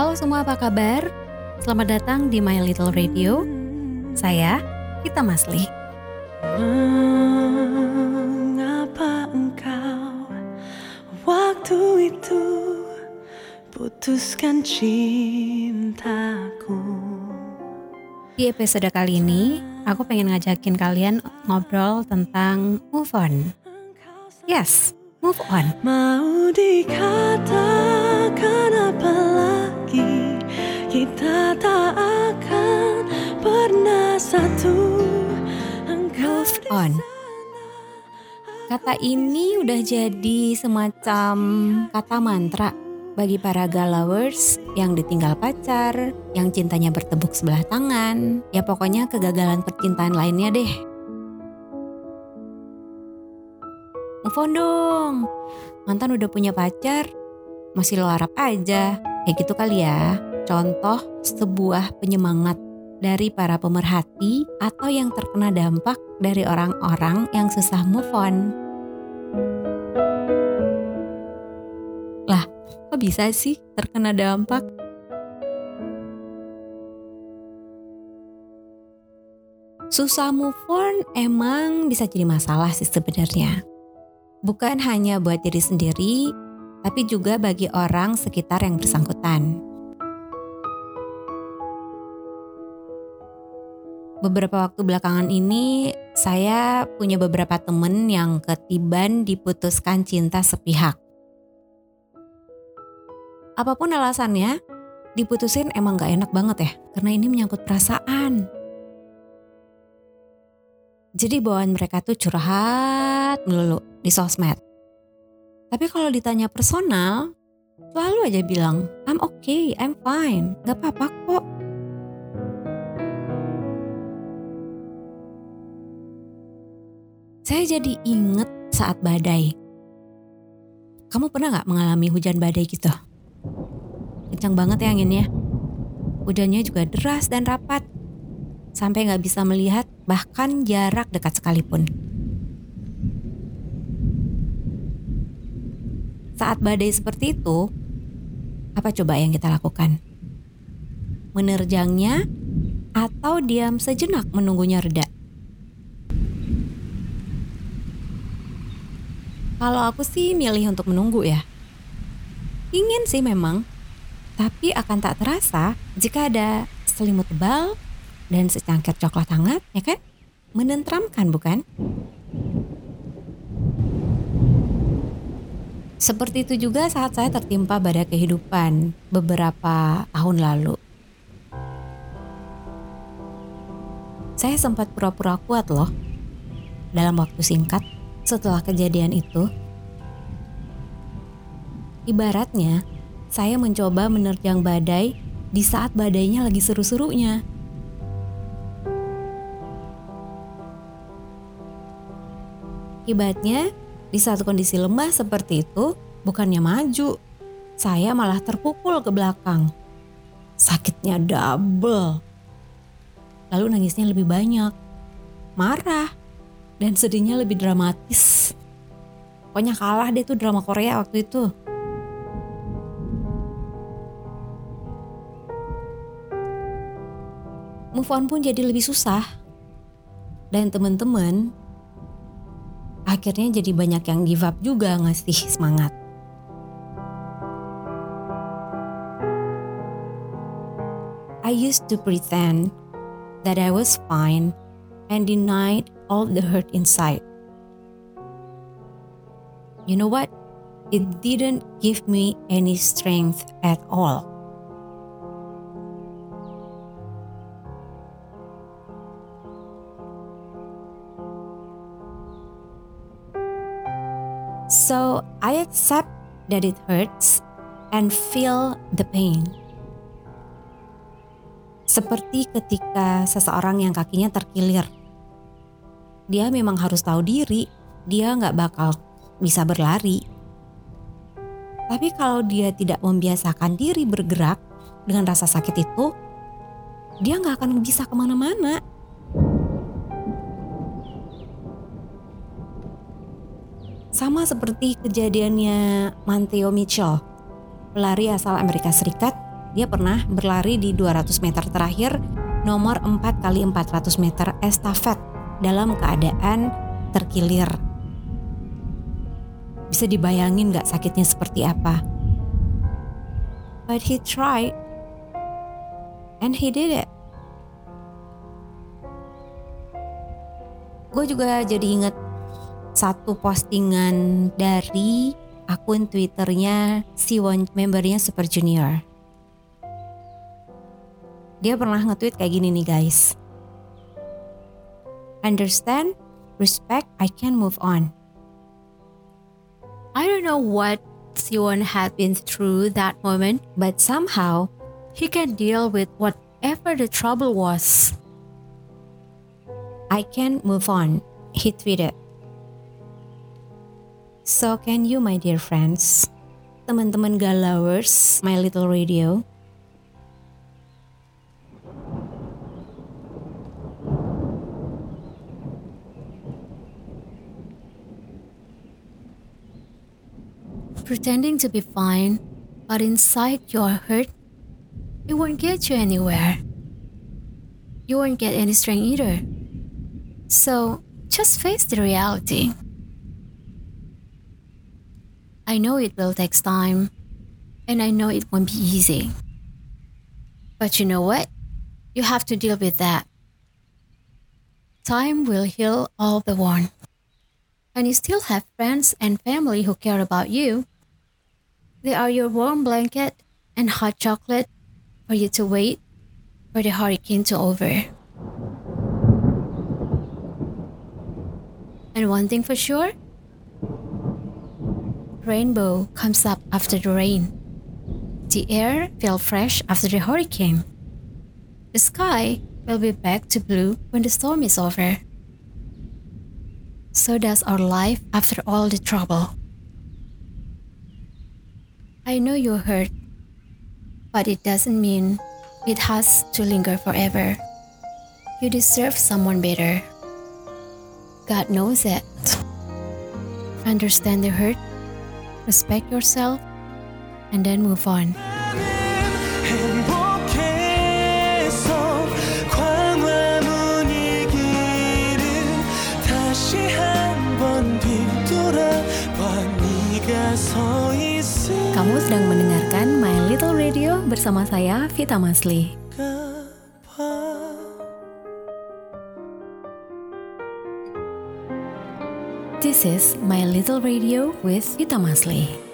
Halo semua, apa kabar? Selamat datang di My Little Radio. Saya Kita Masli. Mengapa engkau waktu itu putuskan cintaku? Di episode kali ini, aku pengen ngajakin kalian ngobrol tentang move on. Yes, move on. Mau dikatakan on. Kata ini udah jadi semacam kata mantra bagi para galawers yang ditinggal pacar, yang cintanya bertepuk sebelah tangan, ya pokoknya kegagalan percintaan lainnya deh. Move on dong, mantan udah punya pacar, masih lo harap aja, kayak gitu kali ya. Contoh sebuah penyemangat dari para pemerhati atau yang terkena dampak dari orang-orang yang susah move on. Lah, kok bisa sih terkena dampak? Susah move on emang bisa jadi masalah sih sebenarnya. Bukan hanya buat diri sendiri, tapi juga bagi orang sekitar yang bersangkutan. Beberapa waktu belakangan ini, saya punya beberapa temen yang ketiban diputuskan cinta sepihak. Apa pun alasannya, diputusin emang gak enak banget ya, karena ini menyangkut perasaan. Jadi bawaan mereka tuh curhat melulu di sosmed. Tapi kalau ditanya personal, selalu aja bilang, I'm okay, I'm fine, gak apa-apa kok. Saya jadi inget saat badai. Kamu pernah gak mengalami hujan badai gitu? Kencang banget ya anginnya. Hujannya juga deras dan rapat. Sampai gak bisa melihat bahkan jarak dekat sekalipun. Saat badai seperti itu, apa coba yang kita lakukan? Menerjangnya atau diam sejenak menunggunya reda? Kalau aku sih milih untuk menunggu ya. Ingin sih memang, tapi akan tak terasa jika ada selimut tebal dan secangkir coklat hangat, ya kan? Menentramkan bukan? Seperti itu juga saat saya tertimpa badai kehidupan beberapa tahun lalu. Saya sempat pura-pura kuat loh dalam waktu singkat setelah kejadian itu. Ibaratnya, saya mencoba menerjang badai di saat badainya lagi seru-serunya. Akibatnya, di satu kondisi lemah seperti itu, bukannya maju, saya malah terpukul ke belakang. Sakitnya double. Lalu nangisnya lebih banyak. Marah. Dan sedihnya lebih dramatis. Pokoknya kalah deh tuh drama Korea waktu itu. Move on pun jadi lebih susah. Dan temen-temen akhirnya jadi banyak yang give up juga ngasih semangat. I used to pretend that I was fine and denied all the hurt inside. You know what? It didn't give me any strength at all. So I accept that it hurts and feel the pain. Seperti ketika seseorang yang kakinya terkilir. Dia memang harus tahu diri, dia nggak bakal bisa berlari. Tapi kalau dia tidak membiasakan diri bergerak dengan rasa sakit itu, dia nggak akan bisa ke mana-mana. Sama seperti kejadiannya Manteo Mitchell, pelari asal Amerika Serikat dia pernah berlari di 200 meter terakhir nomor 4 kali 400 meter estafet dalam keadaan terkilir. Bisa dibayangin gak sakitnya seperti apa? But he tried. And he did it. Gue juga jadi inget satu postingan dari akun Twitternya si one membernya Super Junior. Dia pernah nge-tweet kayak gini nih guys. Understand, respect, I can move on. I don't know what Siwon had been through that moment, but somehow he can deal with whatever the trouble was. I can move on, he tweeted. So can you my dear friends, teman-teman galawers, my little radio. Pretending to be fine, but inside you're hurt, it won't get you anywhere. You won't get any strength either. So just face the reality. I know it will take time, and I know it won't be easy. But you know what? You have to deal with that. Time will heal all the wound. And you still have friends and family who care about you. They are your warm blanket and hot chocolate for you to wait for the hurricane to over. And one thing for sure rainbow comes up after the rain. The air feels fresh after the hurricane. The sky will be back to blue when the storm is over. So does our life after all the trouble. I know you're hurt, but it doesn't mean it has to linger forever. You deserve someone better. God knows it. Understand the hurt, respect yourself, and then move on. Kamu sedang mendengarkan My Little Radio bersama saya Vita Masli. 봐 This is My Little Radio with Vita Masli.